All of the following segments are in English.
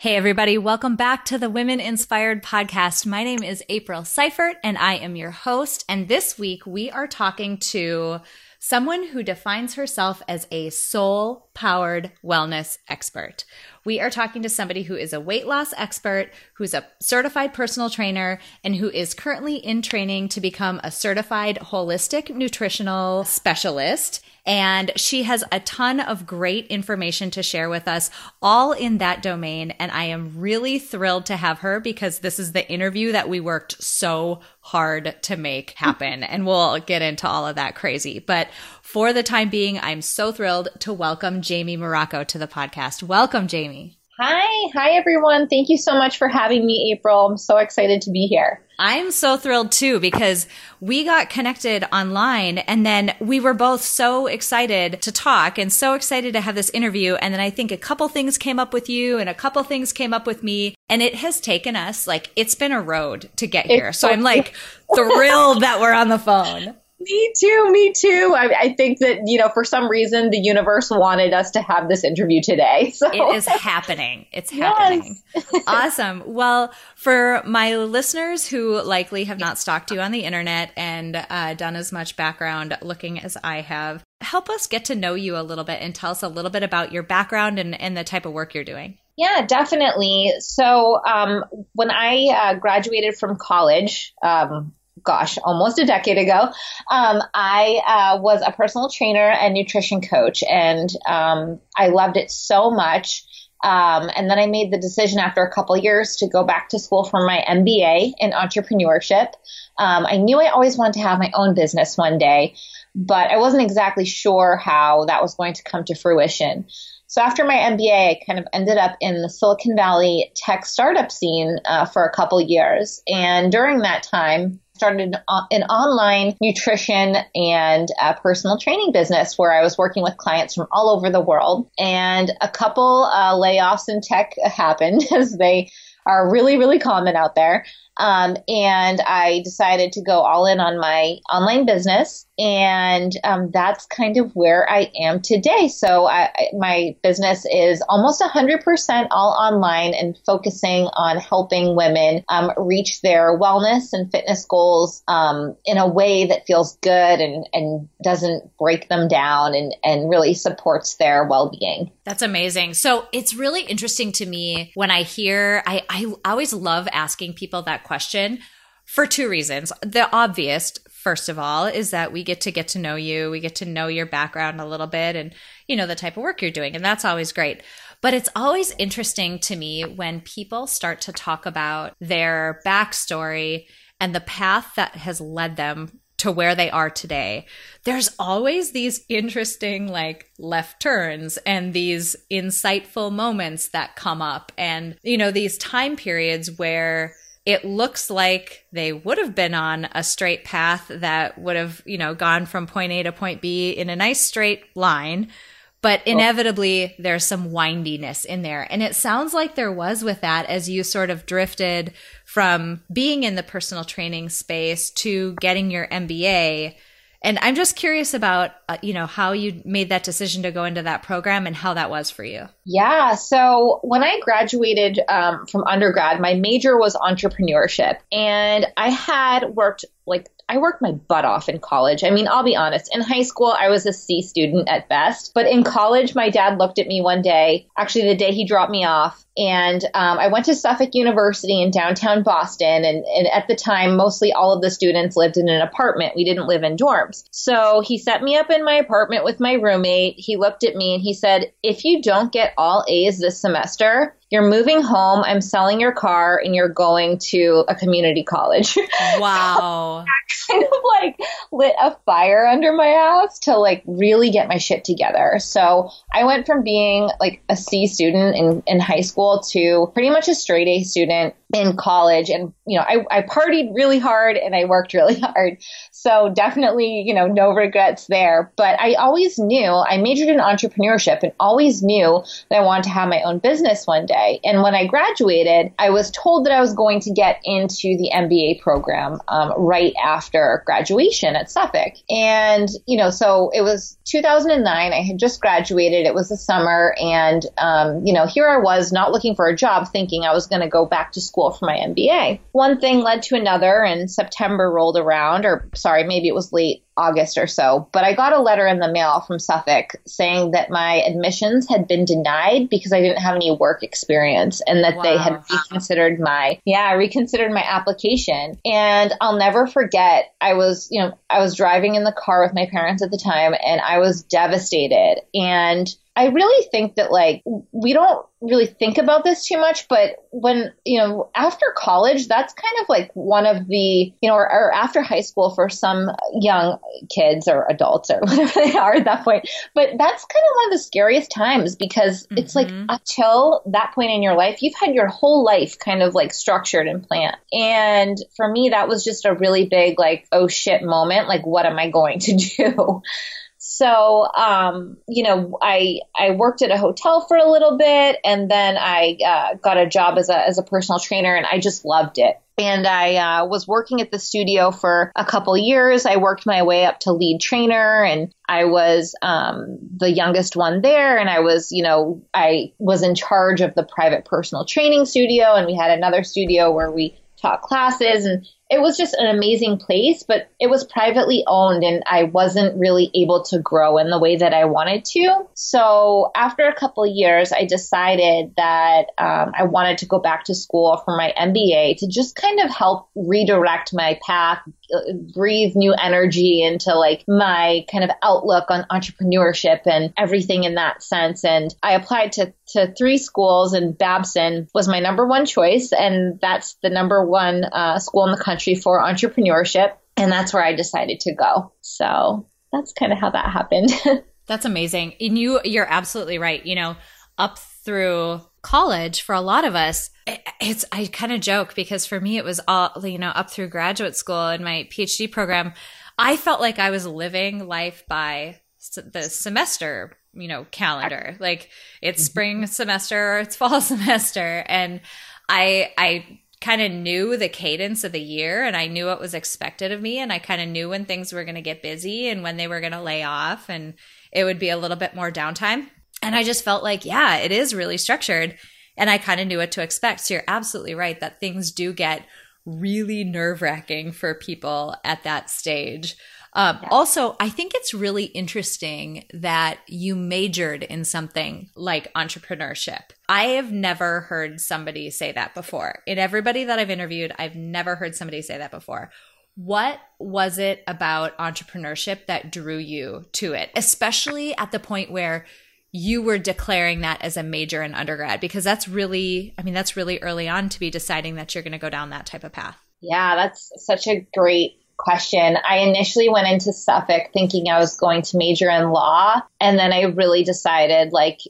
Hey, everybody. Welcome back to the Women Inspired podcast. My name is April Seifert and I am your host. And this week we are talking to someone who defines herself as a soul powered wellness expert. We are talking to somebody who is a weight loss expert, who's a certified personal trainer, and who is currently in training to become a certified holistic nutritional specialist. And she has a ton of great information to share with us, all in that domain. And I am really thrilled to have her because this is the interview that we worked so hard to make happen. and we'll get into all of that crazy. But for the time being, I'm so thrilled to welcome Jamie Morocco to the podcast. Welcome, Jamie. Hi, hi everyone. Thank you so much for having me, April. I'm so excited to be here. I'm so thrilled too because we got connected online and then we were both so excited to talk and so excited to have this interview. And then I think a couple things came up with you and a couple things came up with me. And it has taken us like, it's been a road to get here. So I'm like thrilled that we're on the phone. Me too. Me too. I, I, think that, you know, for some reason, the universe wanted us to have this interview today. So it is happening. It's happening. Yes. awesome. Well, for my listeners who likely have not stalked you on the internet and uh, done as much background looking as I have, help us get to know you a little bit and tell us a little bit about your background and, and the type of work you're doing. Yeah, definitely. So um, when I uh, graduated from college, um, gosh, almost a decade ago, um, I uh, was a personal trainer and nutrition coach, and um, I loved it so much. Um, and then I made the decision after a couple years to go back to school for my MBA in entrepreneurship. Um, I knew I always wanted to have my own business one day, but I wasn't exactly sure how that was going to come to fruition. So after my MBA, I kind of ended up in the Silicon Valley tech startup scene uh, for a couple years. And during that time, started an online nutrition and personal training business where I was working with clients from all over the world. And a couple uh, layoffs in tech happened as they are really, really common out there. Um, and I decided to go all in on my online business. And um, that's kind of where I am today. So I, my business is almost 100% all online and focusing on helping women um, reach their wellness and fitness goals um, in a way that feels good and, and doesn't break them down and, and really supports their well being. That's amazing. So it's really interesting to me when I hear, I, I always love asking people that question for two reasons. The obvious, first of all, is that we get to get to know you, we get to know your background a little bit and, you know, the type of work you're doing. And that's always great. But it's always interesting to me when people start to talk about their backstory and the path that has led them to where they are today, there's always these interesting like left turns and these insightful moments that come up and you know these time periods where it looks like they would have been on a straight path that would have, you know, gone from point A to point B in a nice straight line. But oh. inevitably, there's some windiness in there. And it sounds like there was with that as you sort of drifted from being in the personal training space to getting your MBA and I'm just curious about, uh, you know, how you made that decision to go into that program and how that was for you. Yeah. So when I graduated um, from undergrad, my major was entrepreneurship. And I had worked like I worked my butt off in college. I mean, I'll be honest. In high school, I was a C student at best. But in college, my dad looked at me one day, actually, the day he dropped me off. And um, I went to Suffolk University in downtown Boston. And, and at the time, mostly all of the students lived in an apartment. We didn't live in dorms. So he set me up in my apartment with my roommate. He looked at me and he said, If you don't get all A's this semester, you're moving home, I'm selling your car, and you're going to a community college. Wow. kind of like lit a fire under my ass to like really get my shit together. So I went from being like a C student in, in high school to pretty much a straight A student in college and you know I, I partied really hard and i worked really hard. So definitely you know no regrets there. But i always knew i majored in entrepreneurship and always knew that i wanted to have my own business one day. And when i graduated i was told that i was going to get into the mba program um, right after graduation at suffolk. And you know so it was 2009 i had just graduated. It was the summer and um, you know here i was not looking for a job thinking i was going to go back to school school for my MBA. One thing led to another, and September rolled around, or sorry, maybe it was late August or so. But I got a letter in the mail from Suffolk saying that my admissions had been denied because I didn't have any work experience and that wow. they had reconsidered my, yeah, reconsidered my application. And I'll never forget, I was, you know, I was driving in the car with my parents at the time and I was devastated. And I really think that like we don't really think about this too much, but when, you know, after college, that's kind of like one of the, you know, or, or, after high school for some young kids or adults or whatever they are at that point. But that's kind of one of the scariest times because mm-hmm. it's like mm-hmm. until that point in your life, you've had your whole life kind of like structured and planned. And for me, that was just a really big like, oh shit moment. Like, what am I going to do? So, um, you know, I I worked at a hotel for a little bit, and then I uh, got a job as a as a personal trainer, and I just loved it. And I uh, was working at the studio for a couple years. I worked my way up to lead trainer, and I was um, the youngest one there. And I was, you know, I was in charge of the private personal training studio, and we had another studio where we taught classes and it was just an amazing place, but it was privately owned and I wasn't really able to grow in the way that I wanted to. So after a couple years, I decided that um, I wanted to go back to school for my MBA to just kind of help redirect my path, breathe new energy into like my kind of outlook on entrepreneurship and everything in that sense. And I applied to, to three schools and Babson was my number one choice. And that's the number one uh, school in the country country for entrepreneurship. And that's where I decided to go. So that's kind of how that happened. that's amazing. And you, you're absolutely right. You know, up through college for a lot of us, it's, I kind of joke because for me, it was all, you know, up through graduate school and my PhD program. I felt like I was living life by the semester you know calendar like it's mm-hmm. spring semester or it's fall semester and i i kind of knew the cadence of the year and I knew what was expected of me and I kind of knew when things were going to get busy and when they were going to lay off and it would be a little bit more downtime. And I just felt like, yeah, it is really structured and I kind of knew what to expect. So you're absolutely right that things do get really nerve wracking for people at that stage. Um, yeah. Also, I think it's really interesting that you majored in something like entrepreneurship. I have never heard somebody say that before. In everybody that I've interviewed, I've never heard somebody say that before. What was it about entrepreneurship that drew you to it, especially at the point where you were declaring that as a major in undergrad? Because that's really, I mean, that's really early on to be deciding that you're going to go down that type of path. Yeah, that's such a great question. I initially went into Suffolk thinking I was going to major in law. And then I really decided, like,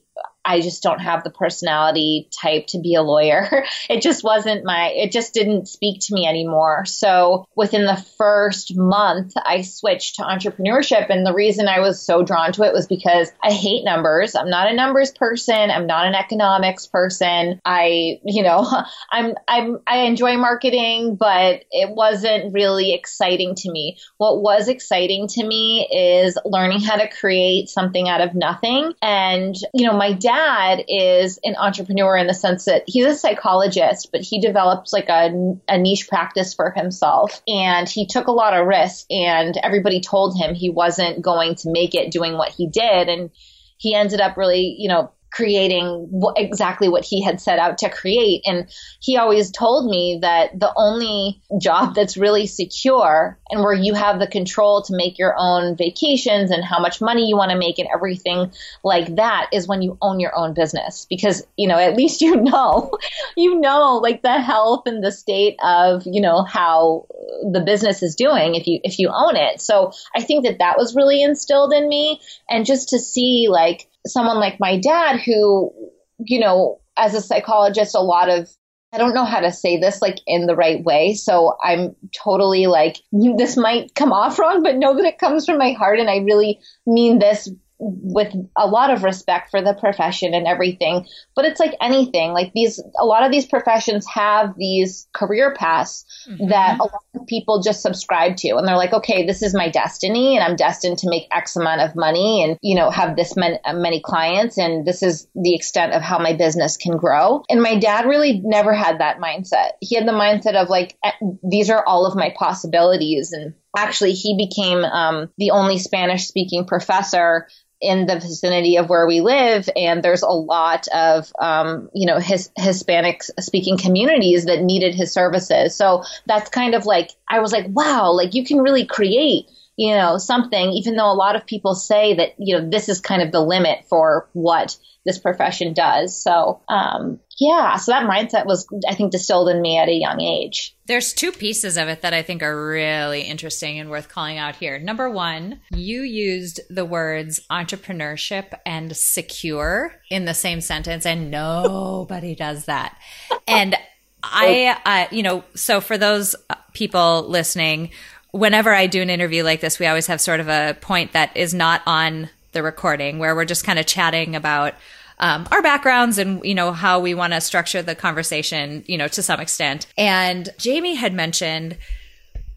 I just don't have the personality type to be a lawyer. It just wasn't my, it just didn't speak to me anymore. So within the first month, I switched to entrepreneurship. And the reason I was so drawn to it was because I hate numbers. I'm not a numbers person. I'm not an economics person. I, you know, I'm, I'm, I enjoy marketing, but it wasn't really exciting to me. What was exciting to me is learning how to create something out of nothing. And, you know, my dad dad is an entrepreneur in the sense that he's a psychologist, but he developed like a, a niche practice for himself. And he took a lot of risk, and everybody told him he wasn't going to make it doing what he did. And he ended up really, you know, creating exactly what he had set out to create. And he always told me that the only job that's really secure and where you have the control to make your own vacations and how much money you want to make and everything like that is when you own your own business. Because, you know, at least you know, you know, like the health and the state of, you know, how the business is doing if you, if you own it. So I think that that was really instilled in me. And just to see like, someone like my dad who, you know, as a psychologist, a lot of I don't know how to say this like in the right way. So I'm totally like, this might come off wrong, but know that it comes from my heart. And I really mean this with a lot of respect for the profession and everything. But it's like anything, like these, a lot of these professions have these career paths mm-hmm. that a lot of people just subscribe to. And they're like, okay, this is my destiny and I'm destined to make X amount of money and, you know, have this many, many clients. And this is the extent of how my business can grow. And my dad really never had that mindset. He had the mindset of like, eh, these are all of my possibilities. And actually, he became um, the only Spanish speaking professor in the vicinity of where we live, and there's a lot of um, you know his Hispanic speaking communities that needed his services. So that's kind of like I was like, wow, like you can really create you know something, even though a lot of people say that you know this is kind of the limit for what this profession does. So um, yeah, so that mindset was, I think, distilled in me at a young age. There's two pieces of it that I think are really interesting and worth calling out here. Number one, you used the words entrepreneurship and secure in the same sentence, and nobody does that. And I, uh, you know, so for those people listening, whenever I do an interview like this, we always have sort of a point that is not on the recording where we're just kind of chatting about um, our backgrounds and you know how we want to structure the conversation you know to some extent. And jamie had mentioned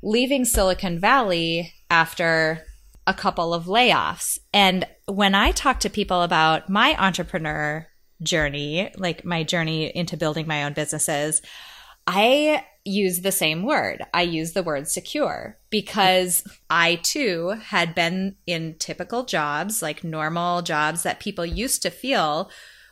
leaving silicon valley after a couple of layoffs. And when i talk to people about my entrepreneur journey like my journey into building my own businesses i use the same word. I use the word secure because I too had been in typical jobs, like normal jobs that people used to feel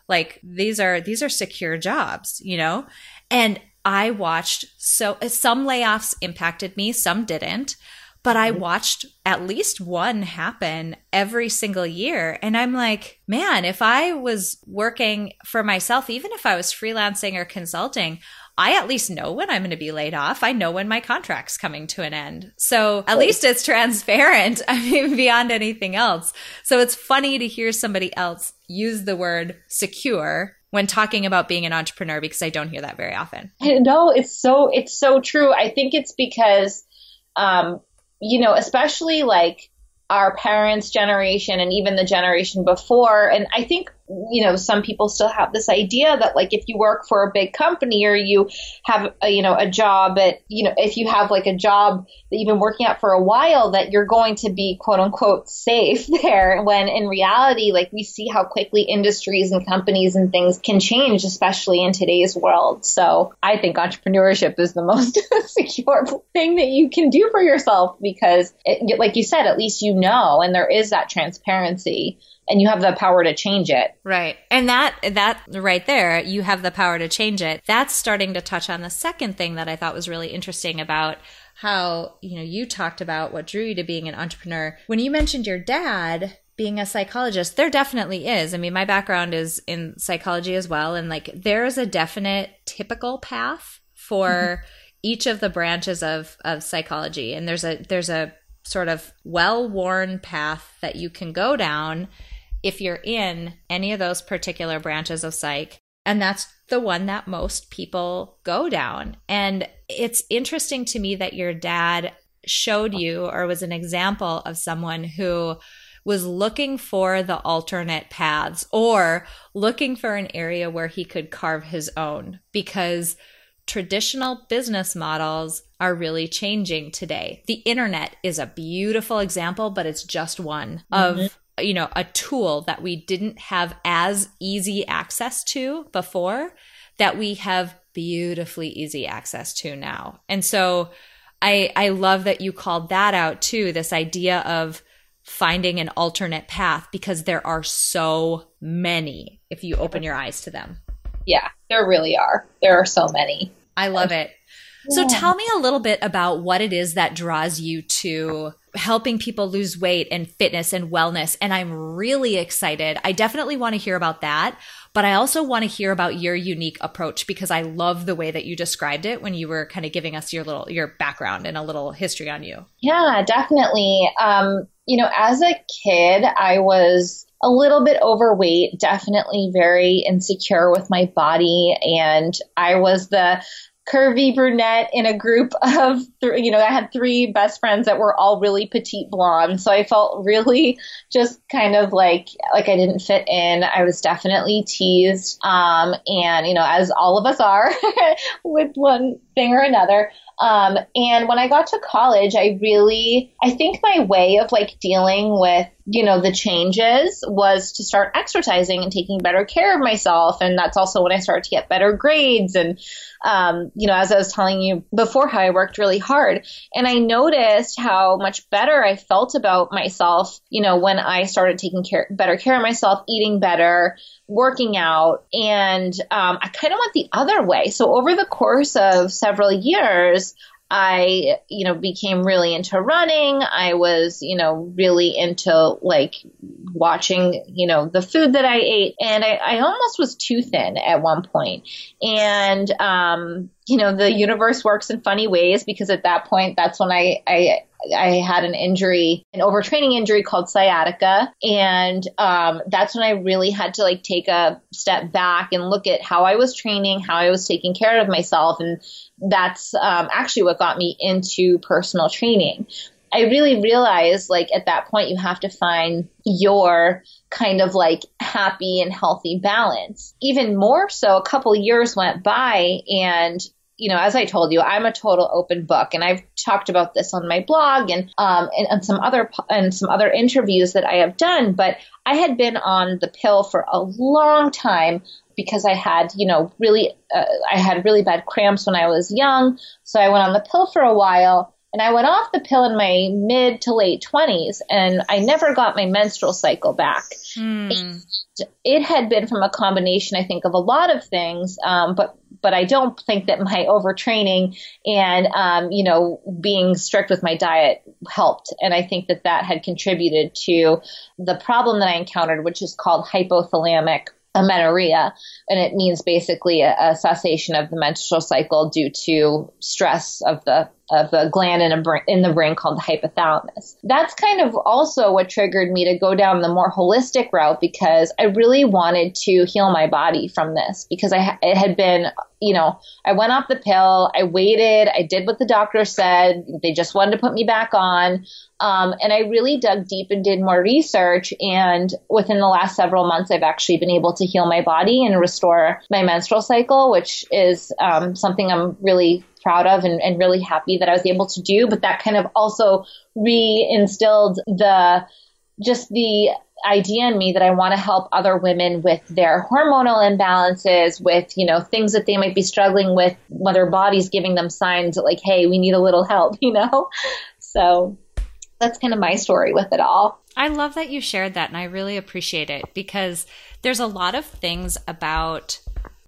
like these are these are secure jobs, you know? And I watched so some layoffs impacted me, some didn't, but I mm-hmm. watched at least one happen every single year. And I'm like, man, if I was working for myself, even if I was freelancing or consulting, I at least know when I'm going to be laid off. I know when my contract's coming to an end. So at least it's transparent. I mean, beyond anything else. So it's funny to hear somebody else use the word secure when talking about being an entrepreneur because I don't hear that very often. No, it's so it's so true. I think it's because um you know, especially like our parents' generation and even the generation before. And I think you know, some people still have this idea that like if you work for a big company or you have a, you know a job at you know if you have like a job that you've been working at for a while that you're going to be quote unquote safe there when in reality like we see how quickly industries and companies and things can change especially in today's world. So I think entrepreneurship is the most secure thing that you can do for yourself because it, like you said at least you know and there is that transparency and you have the power to change it. Right. And that that right there, you have the power to change it. That's starting to touch on the second thing that I thought was really interesting about how, you know, you talked about what drew you to being an entrepreneur. When you mentioned your dad being a psychologist, there definitely is. I mean, my background is in psychology as well and like there is a definite typical path for mm-hmm. each of the branches of of psychology and there's a there's a sort of well-worn path that you can go down if you're in any of those particular branches of psych. And that's the one that most people go down. And it's interesting to me that your dad showed you or was an example of someone who was looking for the alternate paths or looking for an area where he could carve his own because traditional business models are really changing today. The internet is a beautiful example, but it's just one mm-hmm. of you know, a tool that we didn't have as easy access to before that we have beautifully easy access to now. And so I I love that you called that out too, this idea of finding an alternate path because there are so many if you open your eyes to them. Yeah, there really are. There are so many. I love it. So tell me a little bit about what it is that draws you to helping people lose weight and fitness and wellness. And I'm really excited. I definitely want to hear about that. But I also want to hear about your unique approach because I love the way that you described it when you were kind of giving us your little your background and a little history on you. Yeah, definitely. Um, you know, as a kid, I was a little bit overweight, definitely very insecure with my body. And I was the curvy brunette in a group of, th- you know, I had three best friends that were all really petite blonde. So I felt really just kind of like, like I didn't fit in. I was definitely teased. Um, and, you know, as all of us are with one thing or another. Um, and when I got to college, I really, I think my way of like dealing with, you know, the changes was to start exercising and taking better care of myself. And that's also when I started to get better grades. And, um, you know, as I was telling you before, how I worked really hard. And I noticed how much better I felt about myself, you know, when I started taking care, better care of myself, eating better, working out. And um, I kind of went the other way. So over the course of several years, I, you know, became really into running. I was, you know, really into like watching, you know, the food that I ate. And I, I almost was too thin at one point. And, um, you know, the universe works in funny ways because at that point, that's when I, I, I had an injury, an overtraining injury called sciatica. And um, that's when I really had to like take a step back and look at how I was training, how I was taking care of myself. And that's um, actually what got me into personal training. I really realized like at that point you have to find your kind of like happy and healthy balance. Even more so, a couple years went by and you know, as I told you, I'm a total open book, and I've talked about this on my blog and um and, and some other and some other interviews that I have done. But I had been on the pill for a long time because I had, you know, really, uh, I had really bad cramps when I was young. So I went on the pill for a while. And I went off the pill in my mid to late 20s, and I never got my menstrual cycle back. Mm. It, had been from a combination, I think, of a lot of things, um, but but I don't think that my overtraining and um, you know being strict with my diet helped, and I think that that had contributed to the problem that I encountered, which is called hypothalamic amenorrhea, and it means basically a, a, cessation of the menstrual cycle due to stress of the of a gland in, a brain, in the brain called the hypothalamus. That's kind of also what triggered me to go down the more holistic route because I really wanted to heal my body from this because I it had been you know I went off the pill, I waited, I did what the doctor said, they just wanted to put me back on. Um, and I really dug deep and did more research. And within the last several months, I've actually been able to heal my body and restore my menstrual cycle, which is um, something I'm really proud of and, and really happy that I was able to do. But that kind of also re-instilled the just the idea in me that I want to help other women with their hormonal imbalances, with, you know, things that they might be struggling with, when their body's giving them signs that like, hey, we need a little help, you know? So that's kind of my story with it all. I love that you shared that and I really appreciate it because there's a lot of things about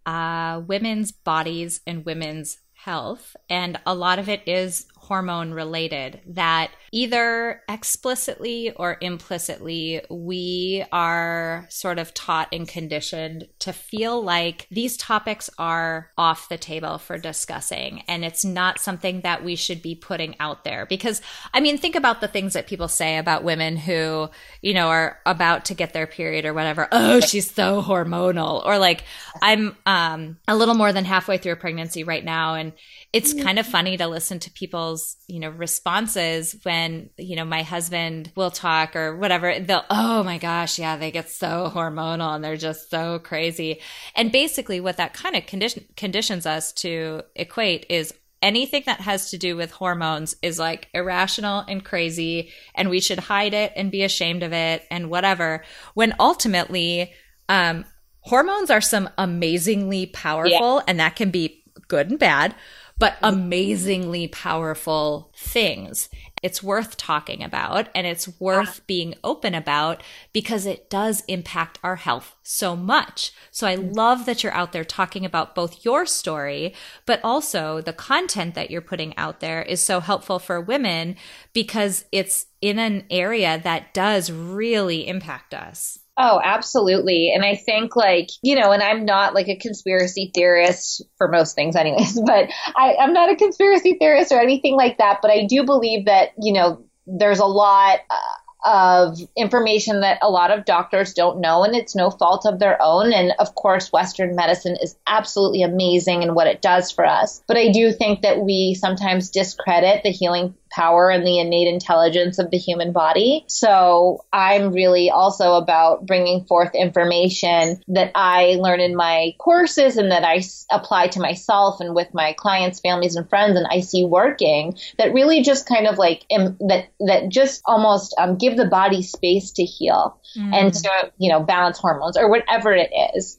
uh, women's bodies and women's health, and a lot of it is hormone related that either explicitly or implicitly we are sort of taught and conditioned to feel like these topics are off the table for discussing and it's not something that we should be putting out there. Because I mean think about the things that people say about women who you know are about to get their period or whatever. Oh she's so hormonal. Or like I'm um a little more than halfway through a pregnancy right now and it's kind of funny to listen to people's you know responses when you know my husband will talk or whatever they'll oh my gosh yeah they get so hormonal and they're just so crazy and basically what that kind of condition conditions us to equate is anything that has to do with hormones is like irrational and crazy and we should hide it and be ashamed of it and whatever when ultimately um hormones are some amazingly powerful yeah. and that can be good and bad but amazingly powerful things. It's worth talking about and it's worth being open about because it does impact our health so much. So I love that you're out there talking about both your story, but also the content that you're putting out there is so helpful for women because it's in an area that does really impact us. Oh, absolutely. And I think like, you know, and I'm not like a conspiracy theorist for most things anyways, but I, I'm not a conspiracy theorist or anything like that. But I do believe that, you know, there's a lot, uh, of information that a lot of doctors don't know, and it's no fault of their own. And of course, Western medicine is absolutely amazing in what it does for us. But I do think that we sometimes discredit the healing power and the innate intelligence of the human body. So I'm really also about bringing forth information that I learn in my courses and that I apply to myself and with my clients, families, and friends, and I see working that really just kind of like Im- that that just almost um, give the body space to heal mm. and to you know balance hormones or whatever it is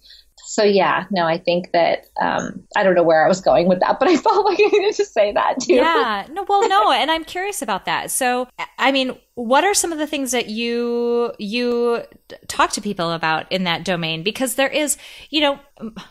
so yeah, no, I think that um, I don't know where I was going with that, but I felt like I needed to say that too. Yeah, no, well, no, and I'm curious about that. So, I mean, what are some of the things that you you talk to people about in that domain? Because there is, you know,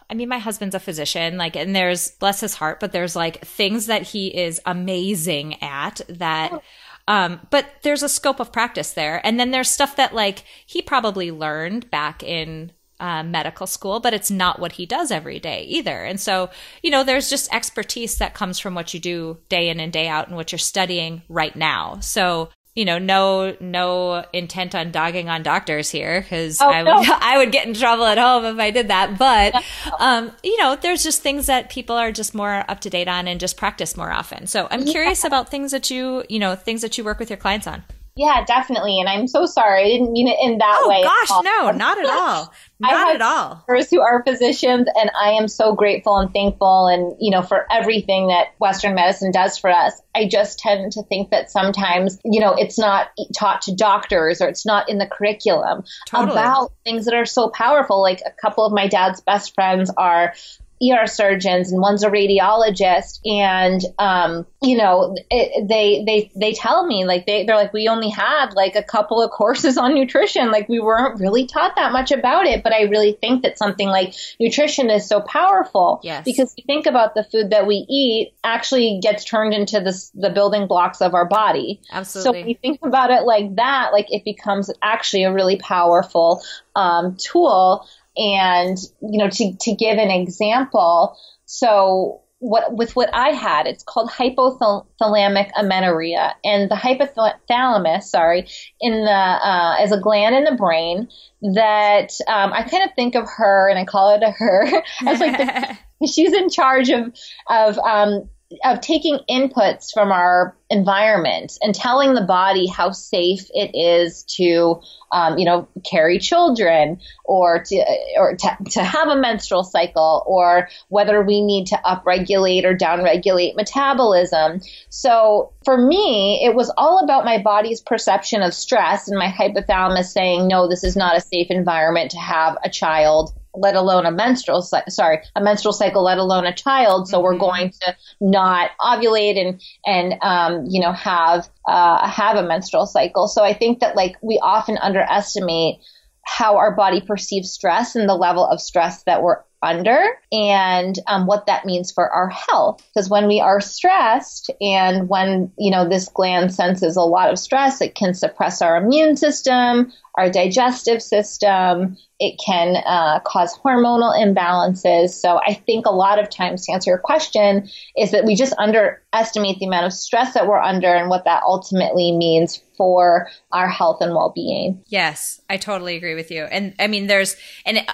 I mean, my husband's a physician, like, and there's bless his heart, but there's like things that he is amazing at that. Um, but there's a scope of practice there. And then there's stuff that like he probably learned back in uh, medical school, but it's not what he does every day either. And so, you know, there's just expertise that comes from what you do day in and day out and what you're studying right now. So, you know, no, no intent on dogging on doctors here because oh, I would, no. I would get in trouble at home if I did that. But, um, you know, there's just things that people are just more up to date on and just practice more often. So I'm yeah. curious about things that you, you know, things that you work with your clients on. Yeah, definitely. And I'm so sorry. I didn't mean it in that oh, way. Oh, gosh, no, not at all. Not at all. Who are physicians, and I am so grateful and thankful, and you know, for everything that Western medicine does for us. I just tend to think that sometimes, you know, it's not taught to doctors or it's not in the curriculum totally. about things that are so powerful. Like a couple of my dad's best friends are ER surgeons and one's a radiologist. And, um, you know, it, they, they, they tell me like they, they're like, we only had like a couple of courses on nutrition. Like we weren't really taught that much about it. But I really think that something like nutrition is so powerful yes. because you think about the food that we eat actually gets turned into the, the building blocks of our body. Absolutely. So when you think about it like that, like it becomes actually a really powerful, um, tool and, you know, to, to give an example, so what with what I had, it's called hypothalamic amenorrhea, and the hypothalamus, sorry, in the uh, as a gland in the brain that um, I kind of think of her, and I call it a her as like the, she's in charge of of um, of taking inputs from our environment and telling the body how safe it is to, um, you know, carry children or to or to, to have a menstrual cycle or whether we need to upregulate or downregulate metabolism. So for me, it was all about my body's perception of stress and my hypothalamus saying, no, this is not a safe environment to have a child let alone a menstrual sorry a menstrual cycle let alone a child so mm-hmm. we're going to not ovulate and and um, you know have uh, have a menstrual cycle so i think that like we often underestimate how our body perceives stress and the level of stress that we're under and um, what that means for our health. Because when we are stressed and when, you know, this gland senses a lot of stress, it can suppress our immune system, our digestive system. It can uh, cause hormonal imbalances. So I think a lot of times to answer your question is that we just underestimate the amount of stress that we're under and what that ultimately means for our health and well-being. Yes, I totally agree with you. And I mean, there's, and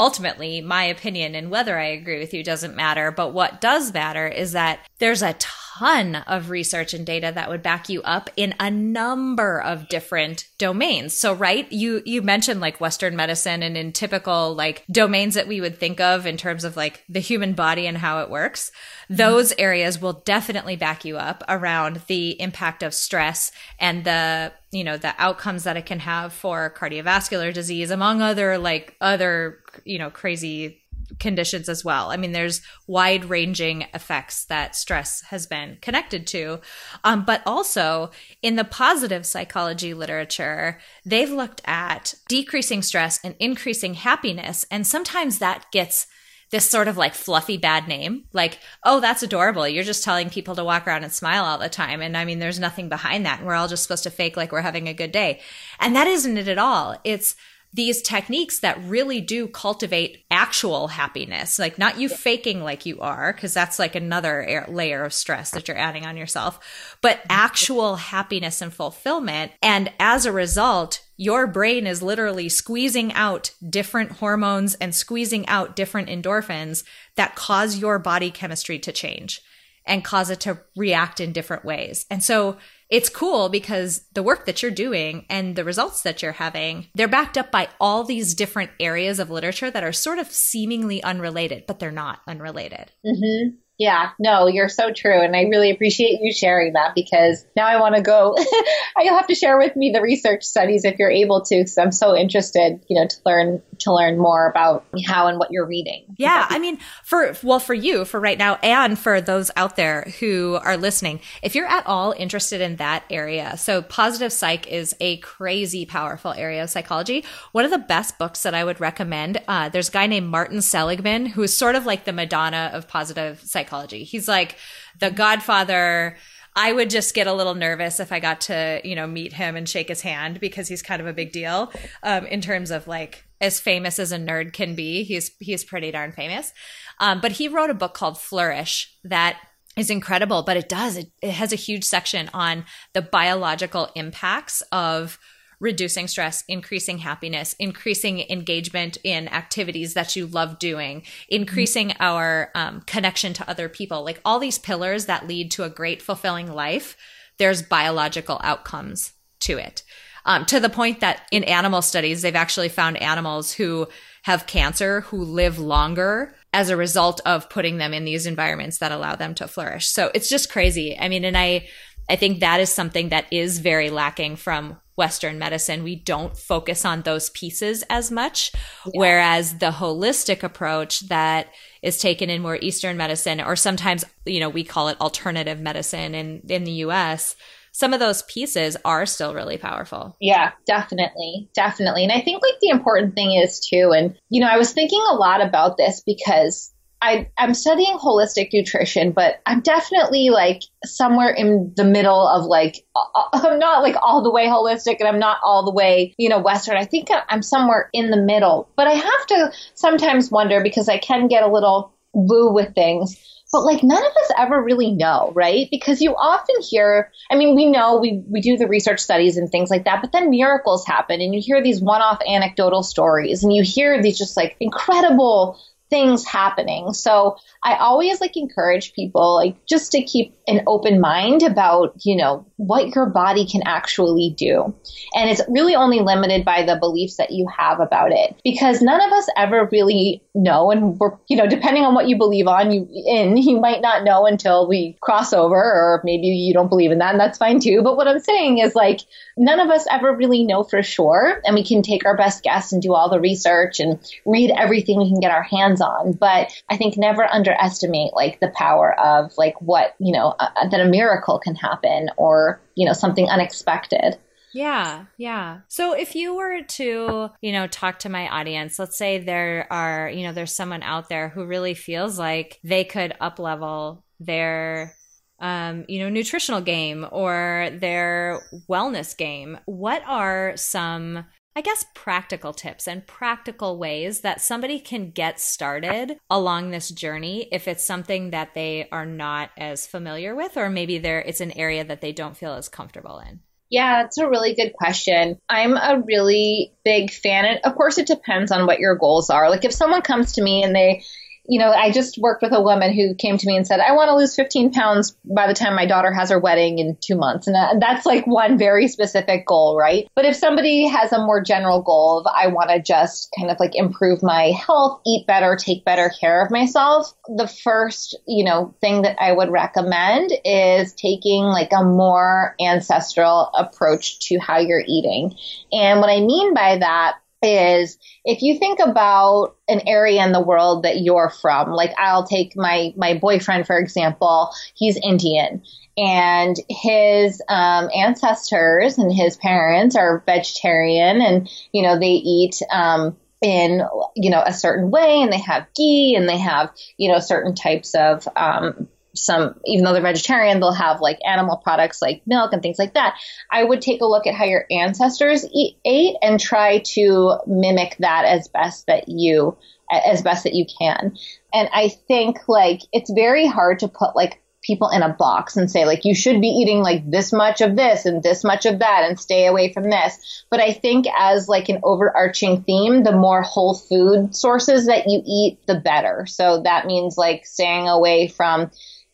ultimately my opinion and whether I agree with you doesn't matter. But what does matter is that there's a ton of research and data that would back you up in a number of different domains. So, right, you you mentioned like Western medicine and in typical like domains that we would think of in terms of like the human body and how it works. Those areas will definitely back you up around the impact of stress and the you know the outcomes that it can have for cardiovascular disease among other like other you know crazy conditions as well. I mean, there's wide ranging effects that stress has been connected to. Um, but also in the positive psychology literature, they've looked at decreasing stress and increasing happiness. And sometimes that gets this sort of like fluffy bad name. Like, oh, that's adorable. You're just telling people to walk around and smile all the time. And I mean, there's nothing behind that. And we're all just supposed to fake like we're having a good day. And that isn't it at all. It's these techniques that really do cultivate actual happiness, like not you faking like you are, because that's like another layer of stress that you're adding on yourself, but actual happiness and fulfillment. And as a result, your brain is literally squeezing out different hormones and squeezing out different endorphins that cause your body chemistry to change and cause it to react in different ways. And so it's cool because the work that you're doing and the results that you're having, they're backed up by all these different areas of literature that are sort of seemingly unrelated, but they're not unrelated. Mm-hmm. Yeah, no, you're so true. And I really appreciate you sharing that because now I want to go. You'll have to share with me the research studies if you're able to, because I'm so interested, you know, to learn to learn more about how and what you're reading. Yeah, I mean, for well, for you, for right now, and for those out there who are listening, if you're at all interested in that area, so positive psych is a crazy powerful area of psychology. One of the best books that I would recommend. Uh, there's a guy named Martin Seligman who is sort of like the Madonna of positive psychology. He's like the godfather. I would just get a little nervous if I got to, you know, meet him and shake his hand because he's kind of a big deal um, in terms of like as famous as a nerd can be. He's he's pretty darn famous. Um, but he wrote a book called Flourish that is incredible, but it does it, it has a huge section on the biological impacts of reducing stress, increasing happiness, increasing engagement in activities that you love doing, increasing mm-hmm. our um, connection to other people. Like all these pillars that lead to a great, fulfilling life, there's biological outcomes to it. Um, to the point that in animal studies, they've actually found animals who have cancer who live longer as a result of putting them in these environments that allow them to flourish. So it's just crazy. I mean, and I, I think that is something that is very lacking from Western medicine, we don't focus on those pieces as much. Yeah. Whereas the holistic approach that is taken in more Eastern medicine, or sometimes, you know, we call it alternative medicine in, in the US, some of those pieces are still really powerful. Yeah, definitely. Definitely. And I think like the important thing is too, and, you know, I was thinking a lot about this because I, I'm studying holistic nutrition, but I'm definitely like somewhere in the middle of like, I'm not like all the way holistic and I'm not all the way, you know, Western. I think I'm somewhere in the middle, but I have to sometimes wonder because I can get a little woo with things. But like none of us ever really know, right? Because you often hear, I mean, we know we, we do the research studies and things like that, but then miracles happen and you hear these one off anecdotal stories and you hear these just like incredible things happening. So I always like encourage people like just to keep an open mind about, you know, what your body can actually do. And it's really only limited by the beliefs that you have about it because none of us ever really know and we're, you know, depending on what you believe on you in, you might not know until we cross over or maybe you don't believe in that and that's fine too. But what I'm saying is like none of us ever really know for sure and we can take our best guess and do all the research and read everything we can get our hands on. But I think never underestimate like the power of like what, you know, that a miracle can happen or, you know, something unexpected. Yeah, yeah. So if you were to, you know, talk to my audience, let's say there are, you know, there's someone out there who really feels like they could up level their um, you know, nutritional game or their wellness game. What are some I guess, practical tips and practical ways that somebody can get started along this journey if it's something that they are not as familiar with, or maybe there it's an area that they don't feel as comfortable in. Yeah, that's a really good question. I'm a really big fan. Of course, it depends on what your goals are. Like if someone comes to me and they you know, I just worked with a woman who came to me and said, I want to lose 15 pounds by the time my daughter has her wedding in two months. And uh, that's like one very specific goal, right? But if somebody has a more general goal of, I want to just kind of like improve my health, eat better, take better care of myself, the first, you know, thing that I would recommend is taking like a more ancestral approach to how you're eating. And what I mean by that is if you think about an area in the world that you're from, like I'll take my my boyfriend for example, he's Indian and his um, ancestors and his parents are vegetarian and you know they eat um, in you know a certain way and they have ghee and they have you know certain types of um, some, even though they're vegetarian, they'll have like animal products like milk and things like that. I would take a look at how your ancestors eat, ate and try to mimic that as best that you, as best that you can. And I think like it's very hard to put like people in a box and say like you should be eating like this much of this and this much of that and stay away from this but i think as like an overarching theme the more whole food sources that you eat the better so that means like staying away from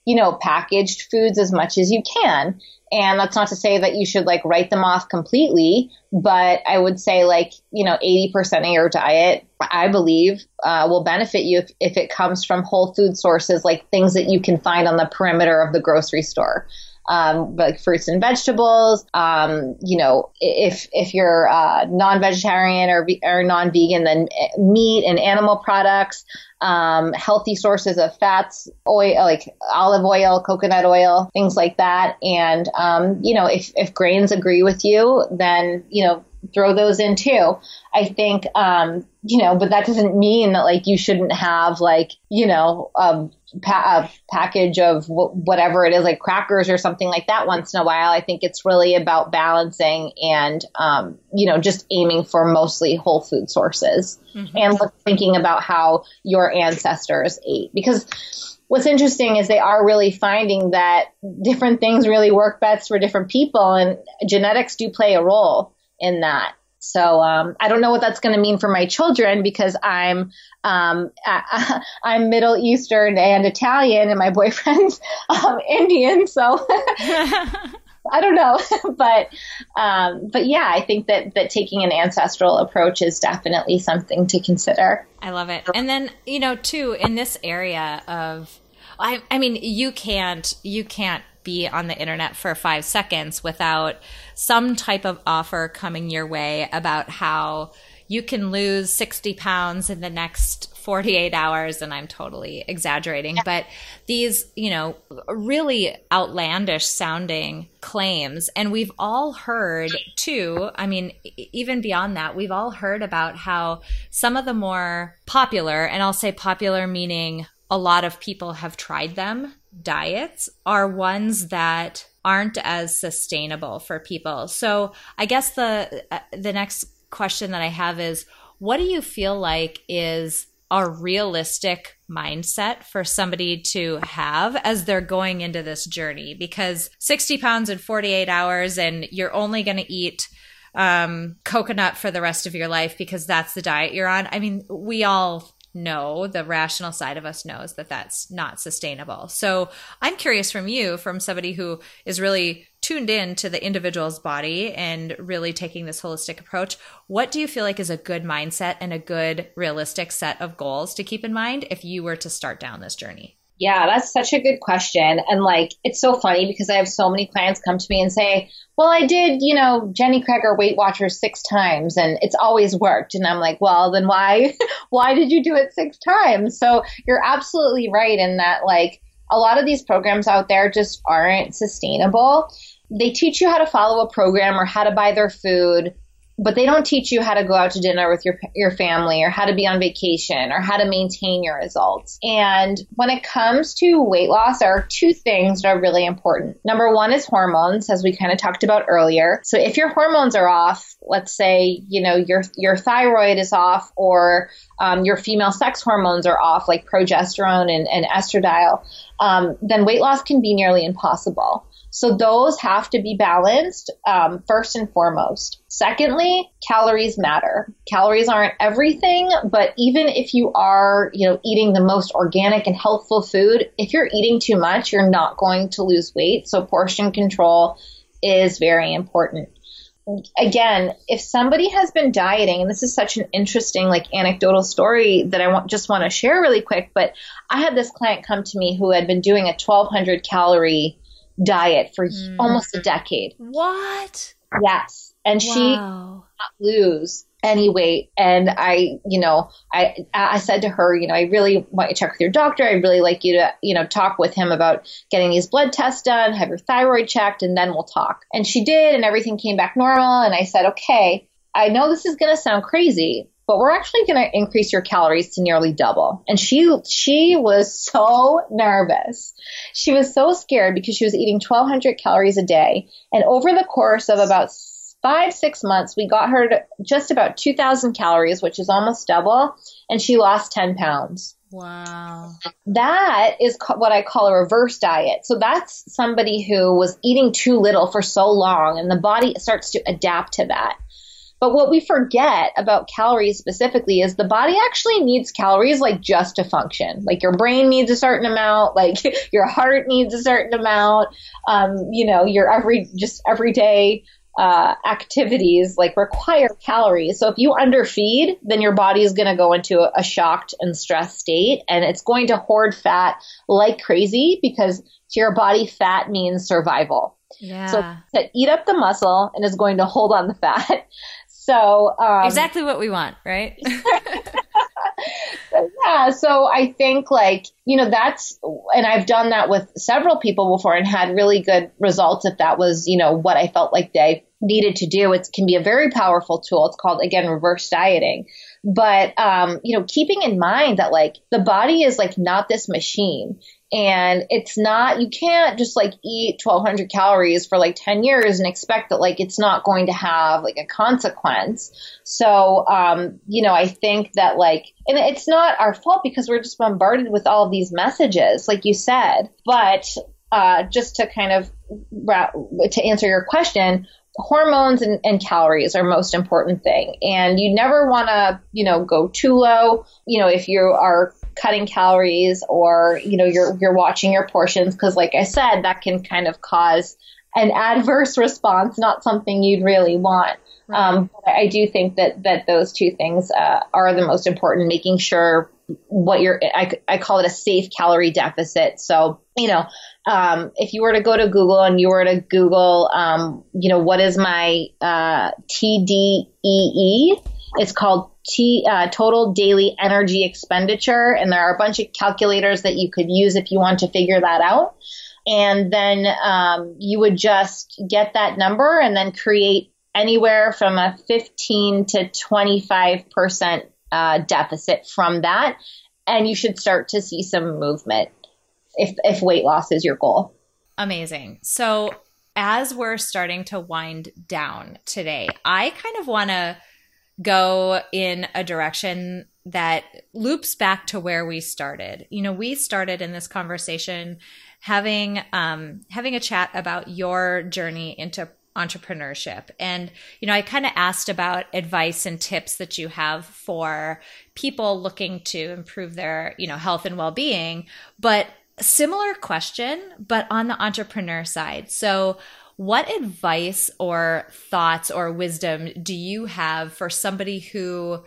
you know packaged foods as much as you can and that's not to say that you should like write them off completely, but I would say like, you know, 80% of your diet, I believe, uh, will benefit you if, if it comes from whole food sources, like things that you can find on the perimeter of the grocery store. Um, like fruits and vegetables. Um, you know, if if you're uh, non-vegetarian or, or non-vegan, then eh, meat and animal products um, healthy sources of fats, oil, like olive oil, coconut oil, things like that. And, um, you know, if, if grains agree with you, then, you know, throw those in too. I think, um, you know, but that doesn't mean that like you shouldn't have like, you know, um, pa- a package of w- whatever it is, like crackers or something like that once in a while. I think it's really about balancing and, um, you know, just aiming for mostly whole food sources mm-hmm. and thinking about how your ancestors ate. Because what's interesting is they are really finding that different things really work best for different people, and genetics do play a role in that. So um, I don't know what that's going to mean for my children because I'm um, I, am Middle Eastern and Italian, and my boyfriend's um, Indian. So I don't know, but um, but yeah, I think that that taking an ancestral approach is definitely something to consider. I love it, and then you know too in this area of, I I mean you can't you can't be on the internet for five seconds without some type of offer coming your way about how you can lose 60 pounds in the next 48 hours and i'm totally exaggerating but these you know really outlandish sounding claims. And we've all heard too i mean even beyond that we've all heard about how some of the more popular and i'll say popular meaning a lot of people have tried them diets are ones that aren't as sustainable for people. So, I guess the uh, the next question that I have is what do you feel like is a realistic mindset for somebody to have as they're going into this journey because 60 pounds in 48 hours and you're only going to eat um, coconut for the rest of your life because that's the diet you're on. I mean, we all know, the rational side of us knows that that's not sustainable. So I'm curious from you, from somebody who is really tuned in to the individual's body and really taking this holistic approach, what do you feel like is a good mindset and a good realistic set of goals to keep in mind if you were to start down this journey? Yeah, that's such a good question. And like, it's so funny because I have so many clients come to me and say, well, I did, you know, Jenny Craig or Weight Watchers six times and it's always worked. And I'm like, well, then why, why did you do it six times? So you're absolutely right in that, like, a lot of these programs out there just aren't sustainable. They teach you how to follow a program or how to buy their food but they don't teach you how to go out to dinner with your your family or how to be on vacation or how to maintain your results. And when it comes to weight loss, there are two things that are really important. Number one is hormones, as we kind of talked about earlier. So if your hormones are off, let's say you know your your thyroid is off or um, your female sex hormones are off, like progesterone and, and estradiol, um, then weight loss can be nearly impossible. So those have to be balanced um, first and foremost. Secondly, calories matter. Calories aren't everything, but even if you are, you know, eating the most organic and healthful food, if you're eating too much, you're not going to lose weight. So portion control is very important again, if somebody has been dieting, and this is such an interesting, like anecdotal story that I want, just want to share really quick, but I had this client come to me who had been doing a 1200 calorie diet for mm. almost a decade. What? Yes. And wow. she lose any weight. And I, you know, I, I said to her, you know, I really want you to check with your doctor. I'd really like you to, you know, talk with him about getting these blood tests done, have your thyroid checked, and then we'll talk. And she did, and everything came back normal. And I said, okay, I know this is going to sound crazy, but we're actually going to increase your calories to nearly double. And she, she was so nervous. She was so scared because she was eating 1200 calories a day. And over the course of about five, six months, we got her to just about 2000 calories, which is almost double. And she lost 10 pounds. Wow. That is what I call a reverse diet. So that's somebody who was eating too little for so long and the body starts to adapt to that. But what we forget about calories specifically is the body actually needs calories like just to function. Like your brain needs a certain amount, like your heart needs a certain amount. Um, you know, your every just everyday uh, activities like require calories. So if you underfeed, then your body is going to go into a, a shocked and stressed state, and it's going to hoard fat like crazy because to your body, fat means survival. Yeah. So to eat up the muscle and is going to hold on the fat. So um, exactly what we want, right? yeah. So I think like you know that's and I've done that with several people before and had really good results. If that was you know what I felt like they needed to do, it can be a very powerful tool. It's called again reverse dieting. But um, you know, keeping in mind that like the body is like not this machine and it's not you can't just like eat 1200 calories for like 10 years and expect that like it's not going to have like a consequence so um you know i think that like and it's not our fault because we're just bombarded with all these messages like you said but uh just to kind of to answer your question hormones and, and, calories are most important thing. And you never want to you know go too low. You know if you are cutting calories or you know you're you're watching your portions because like I said that can kind of cause an adverse response not something you'd really want. Right. um, I do think that that those two things uh, are the most important making sure what you're I, I call it a safe calorie deficit. So you know um, if you were to go to Google and you were to Google, um, you know, what is my uh, TDEE? It's called T, uh, total daily energy expenditure. And there are a bunch of calculators that you could use if you want to figure that out. And then um, you would just get that number and then create anywhere from a 15 to 25% uh, deficit from that. And you should start to see some movement if, if weight loss is your goal. Amazing. So, as we're starting to wind down today, I kind of want to go in a direction that loops back to where we started. You know, we started in this conversation having um, having a chat about your journey into entrepreneurship. And, you know, I kind of asked about advice and tips that you have for people looking to improve their, you know, health and well being. But similar question, but on the entrepreneur side. So, what advice or thoughts or wisdom do you have for somebody who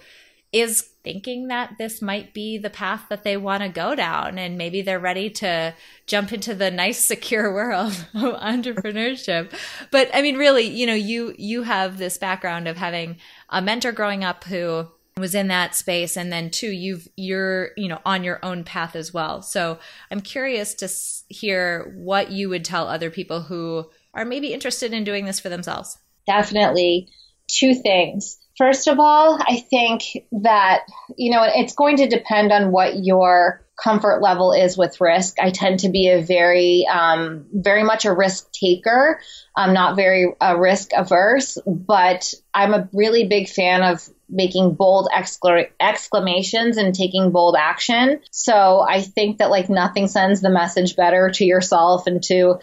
is thinking that this might be the path that they want to go down and maybe they're ready to jump into the nice secure world of entrepreneurship but i mean really you know you you have this background of having a mentor growing up who was in that space and then two you've you're you know on your own path as well so i'm curious to hear what you would tell other people who are maybe interested in doing this for themselves? Definitely two things. First of all, I think that, you know, it's going to depend on what your comfort level is with risk. I tend to be a very, um, very much a risk taker. I'm not very uh, risk averse, but I'm a really big fan of making bold excla- exclamations and taking bold action. So I think that like nothing sends the message better to yourself and to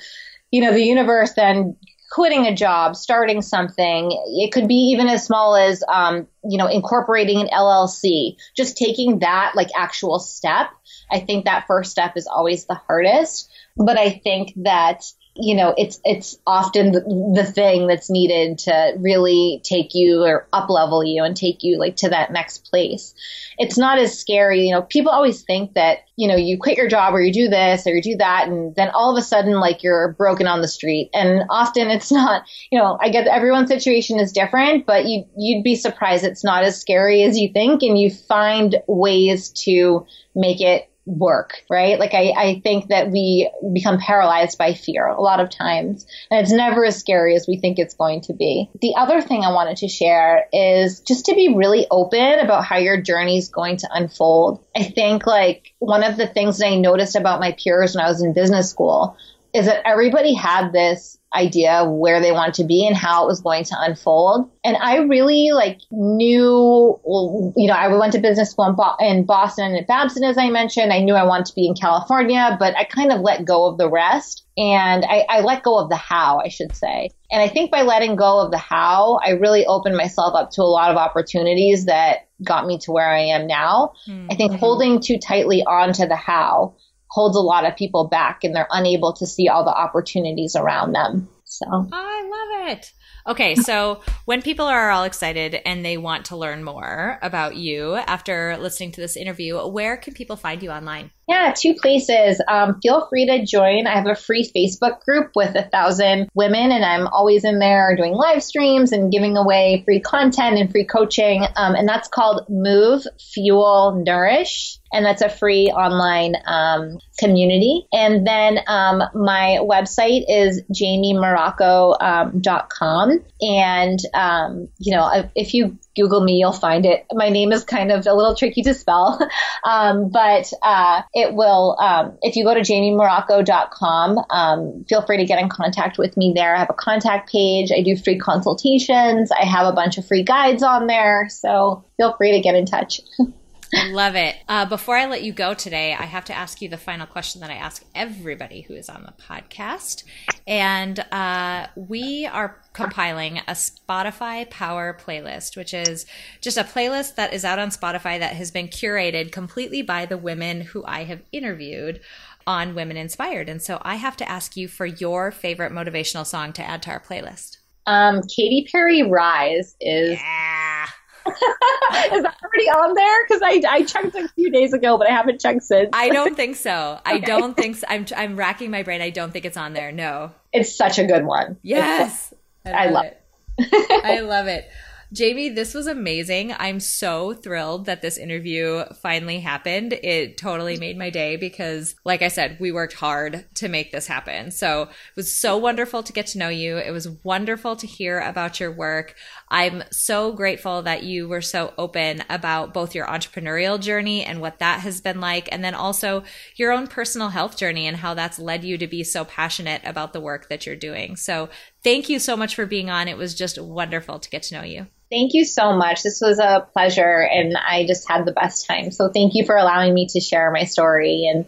you know, the universe then quitting a job, starting something. It could be even as small as, um, you know, incorporating an LLC, just taking that like actual step. I think that first step is always the hardest. But I think that you know, it's it's often the, thing that's needed to really take you or up level you and take you like to that next place. It's not as scary, you know. People always think that you know you quit your job or you do this or you do that, and then all of a sudden like you're broken on the street. And often it's not. You know, I guess everyone's situation is different, but you you'd be surprised it's not as scary as you think, and you find ways to make it work, right? Like I, I think that we become paralyzed by fear a lot of times, and it's never as scary as we think it's going to be. The other thing I wanted to share is just to be really open about how your journey is going to unfold. I think like one of the things that I noticed about my peers when I was in business school is that everybody had this idea of where they wanted to be and how it was going to unfold. And I really like knew, you know, I went to business school in, Bo- in Boston and at Babson, as I mentioned. I knew I wanted to be in California, but I kind of let go of the rest. And I, I let go of the how, I should say. And I think by letting go of the how, I really opened myself up to a lot of opportunities that got me to where I am now. Mm-hmm. I think holding too tightly onto the how holds a lot of people back and they're unable to see all the opportunities around them. So I love it. Okay, so when people are all excited and they want to learn more about you after listening to this interview, where can people find you online? Yeah, two places. Um, feel free to join. I have a free Facebook group with a thousand women, and I'm always in there doing live streams and giving away free content and free coaching. Um, and that's called Move, Fuel, Nourish. And that's a free online um, community. And then um, my website is jamiemorocco.com. Um, and, um, you know, if you Google me, you'll find it. My name is kind of a little tricky to spell, um, but uh, it will. Um, if you go to jamiemorocco.com, um, feel free to get in contact with me there. I have a contact page. I do free consultations. I have a bunch of free guides on there, so feel free to get in touch. Love it. Uh, before I let you go today, I have to ask you the final question that I ask everybody who is on the podcast. And uh, we are compiling a Spotify Power playlist, which is just a playlist that is out on Spotify that has been curated completely by the women who I have interviewed on Women Inspired. And so I have to ask you for your favorite motivational song to add to our playlist. Um, Katy Perry Rise is. Yeah Is that already on there? Because I, I checked a few days ago, but I haven't checked since. I don't think so. I don't think so. I'm, I'm racking my brain. I don't think it's on there. No. It's such a good one. Yes. I love, I love it. it. I love it. Jamie, this was amazing. I'm so thrilled that this interview finally happened. It totally made my day because, like I said, we worked hard to make this happen. So it was so wonderful to get to know you. It was wonderful to hear about your work. I'm so grateful that you were so open about both your entrepreneurial journey and what that has been like, and then also your own personal health journey and how that's led you to be so passionate about the work that you're doing. So thank you so much for being on. It was just wonderful to get to know you. Thank you so much. This was a pleasure and I just had the best time. So thank you for allowing me to share my story and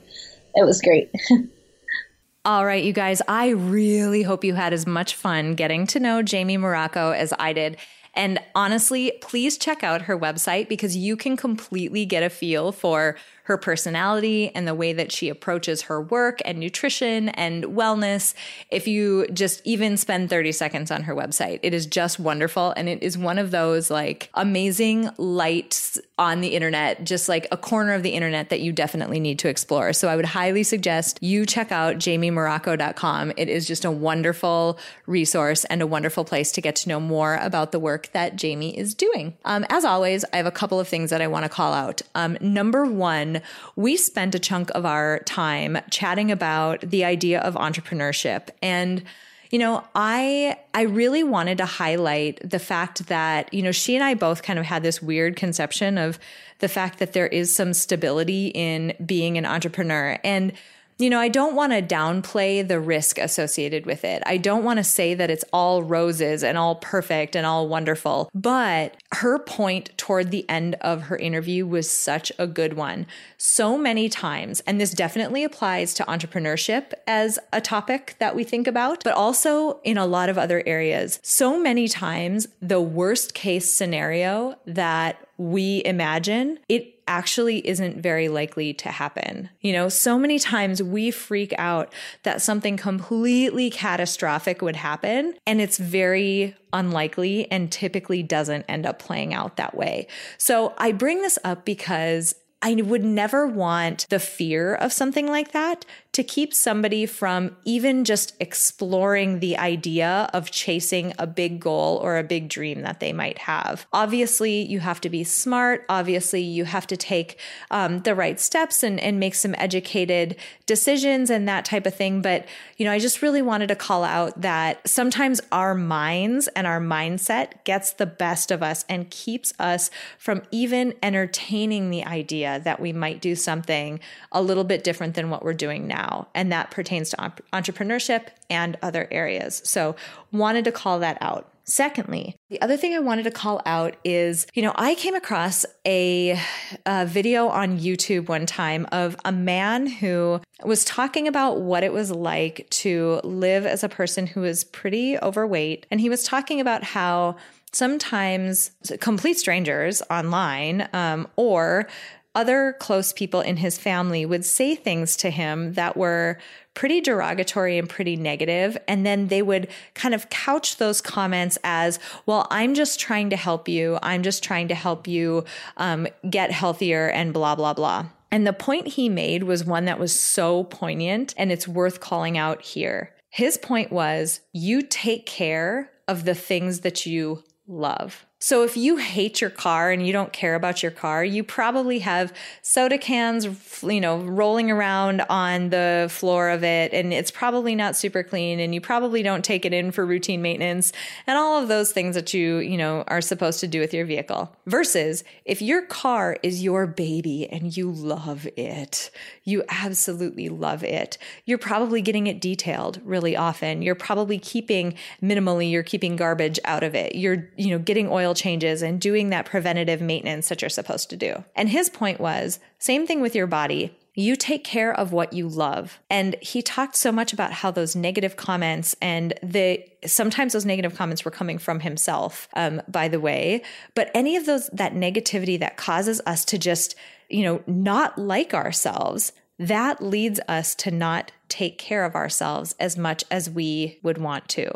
it was great. All right, you guys, I really hope you had as much fun getting to know Jamie Morocco as I did. And honestly, please check out her website because you can completely get a feel for her personality and the way that she approaches her work and nutrition and wellness. If you just even spend 30 seconds on her website, it is just wonderful. And it is one of those like amazing lights on the internet, just like a corner of the internet that you definitely need to explore. So I would highly suggest you check out jamiemorocco.com. It is just a wonderful resource and a wonderful place to get to know more about the work that Jamie is doing. Um, as always, I have a couple of things that I want to call out. Um, number one, we spent a chunk of our time chatting about the idea of entrepreneurship. And you know i i really wanted to highlight the fact that you know she and i both kind of had this weird conception of the fact that there is some stability in being an entrepreneur. And you know, I don't want to downplay the risk associated with it. I don't want to say that it's all roses and all perfect and all wonderful. But her point toward the end of her interview was such a good one. So many times, and this definitely applies to entrepreneurship as a topic that we think about, but also in a lot of other areas. So many times, the worst case scenario that we imagine, it actually isn't very likely to happen. You know, so many times we freak out that something completely catastrophic would happen, and it's very unlikely and typically doesn't end up playing out that way. So I bring this up because I would never want the fear of something like that to keep somebody from even just exploring the idea of chasing a big goal or a big dream that they might have. Obviously, you have to be smart. Obviously, you have to take um, the right steps and, and make some educated decisions and that type of thing. But, you know, I just really wanted to call out that sometimes our minds and our mindset gets the best of us and keeps us from even entertaining the idea that we might do something a little bit different than what we're doing now now. And that pertains to entrepreneurship and other areas. So wanted to call that out. Secondly, the other thing I wanted to call out is, you know, I came across a, a, video on YouTube one time of a man who was talking about what it was like to live as a person who was pretty overweight. And he was talking about how sometimes complete strangers online um, or other close people in his family would say things to him that were pretty derogatory and pretty negative, And then they would kind of couch those comments as, well, I'm just trying to help you. I'm just trying to help you um, get healthier and blah, blah, blah. And the point he made was one that was so poignant and it's worth calling out here. His point was you take care of the things that you love. So if you hate your car and you don't care about your car, you probably have soda cans, you know, rolling around on the floor of it and it's probably not super clean and you probably don't take it in for routine maintenance and all of those things that you, you know, are supposed to do with your vehicle. Versus if your car is your baby and you love it, you absolutely love it. You're probably getting it detailed really often. You're probably keeping minimally, you're keeping garbage out of it. You're, you know, getting oil changes and doing that preventative maintenance that you're supposed to do. And his point was same thing with your body. You take care of what you love. And he talked so much about how those negative comments and the sometimes those negative comments were coming from himself, um, by the way. But any of those that negativity that causes us to just, you know, not like ourselves, that leads us to not take care of ourselves as much as we would want to.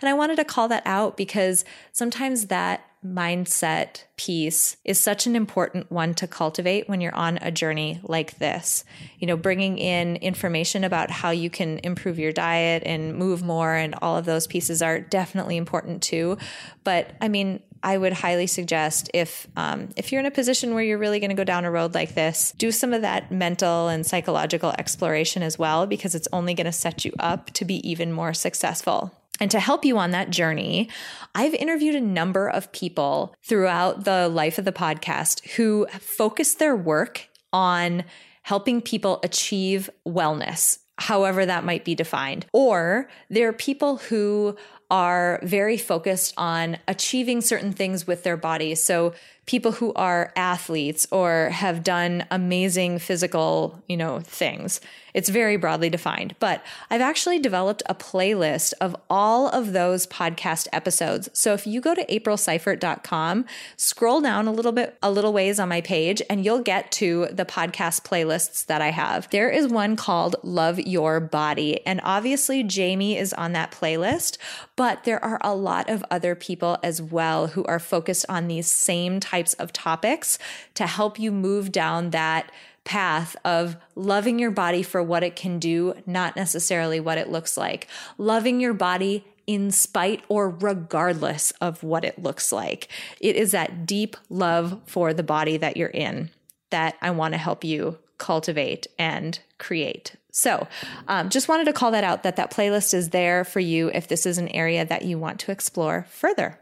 And I wanted to call that out because sometimes that mindset piece is such an important one to cultivate when you're on a journey like this. You know, bringing in information about how you can improve your diet and move more and all of those pieces are definitely important too. But I mean, I would highly suggest if um, if you're in a position where you're really going to go down a road like this, do some of that mental and psychological exploration as well, because it's only going to set you up to be even more successful. And to help you on that journey, I've interviewed a number of people throughout the life of the podcast who focus their work on helping people achieve wellness, however that might be defined. Or there are people who are very focused on achieving certain things with their bodies. So people who are athletes or have done amazing physical, you know, things. It's very broadly defined, but I've actually developed a playlist of all of those podcast episodes. So if you go to aprilseifert.com, scroll down a little bit, a little ways on my page, and you'll get to the podcast playlists that I have. There is one called Love Your Body. And obviously Jamie is on that playlist, but there are a lot of other people as well who are focused on these same types of topics to help you move down that path of loving your body for what it can do, not necessarily what it looks like. Loving your body in spite or regardless of what it looks like. It is that deep love for the body that you're in that I want to help you cultivate and create. So, um, just wanted to call that out that that playlist is there for you if this is an area that you want to explore further.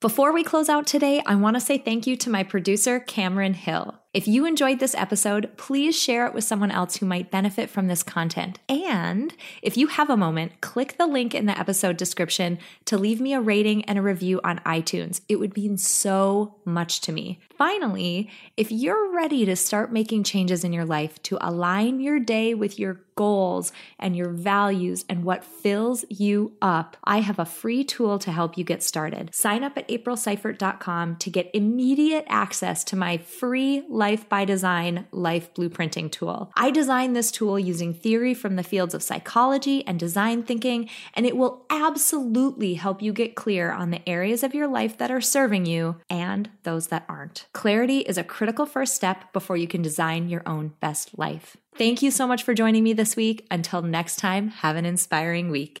Before we close out today, I want to say thank you to my producer, Cameron Hill. If you enjoyed this episode, please share it with someone else who might benefit from this content. And if you have a moment, click the link in the episode description to leave me a rating and a review on iTunes. It would mean so much to me. Finally, if you're ready to start making changes in your life to align your day with your goals and your values and what fills you up, I have a free tool to help you get started. Sign up at aprilseifert.com to get immediate access to my free life Life by Design Life Blueprinting tool. I designed this tool using theory from the fields of psychology and design thinking, and it will absolutely help you get clear on the areas of your life that are serving you and those that aren't. Clarity is a critical first step before you can design your own best life. Thank you so much for joining me this week. Until next time, have an inspiring week.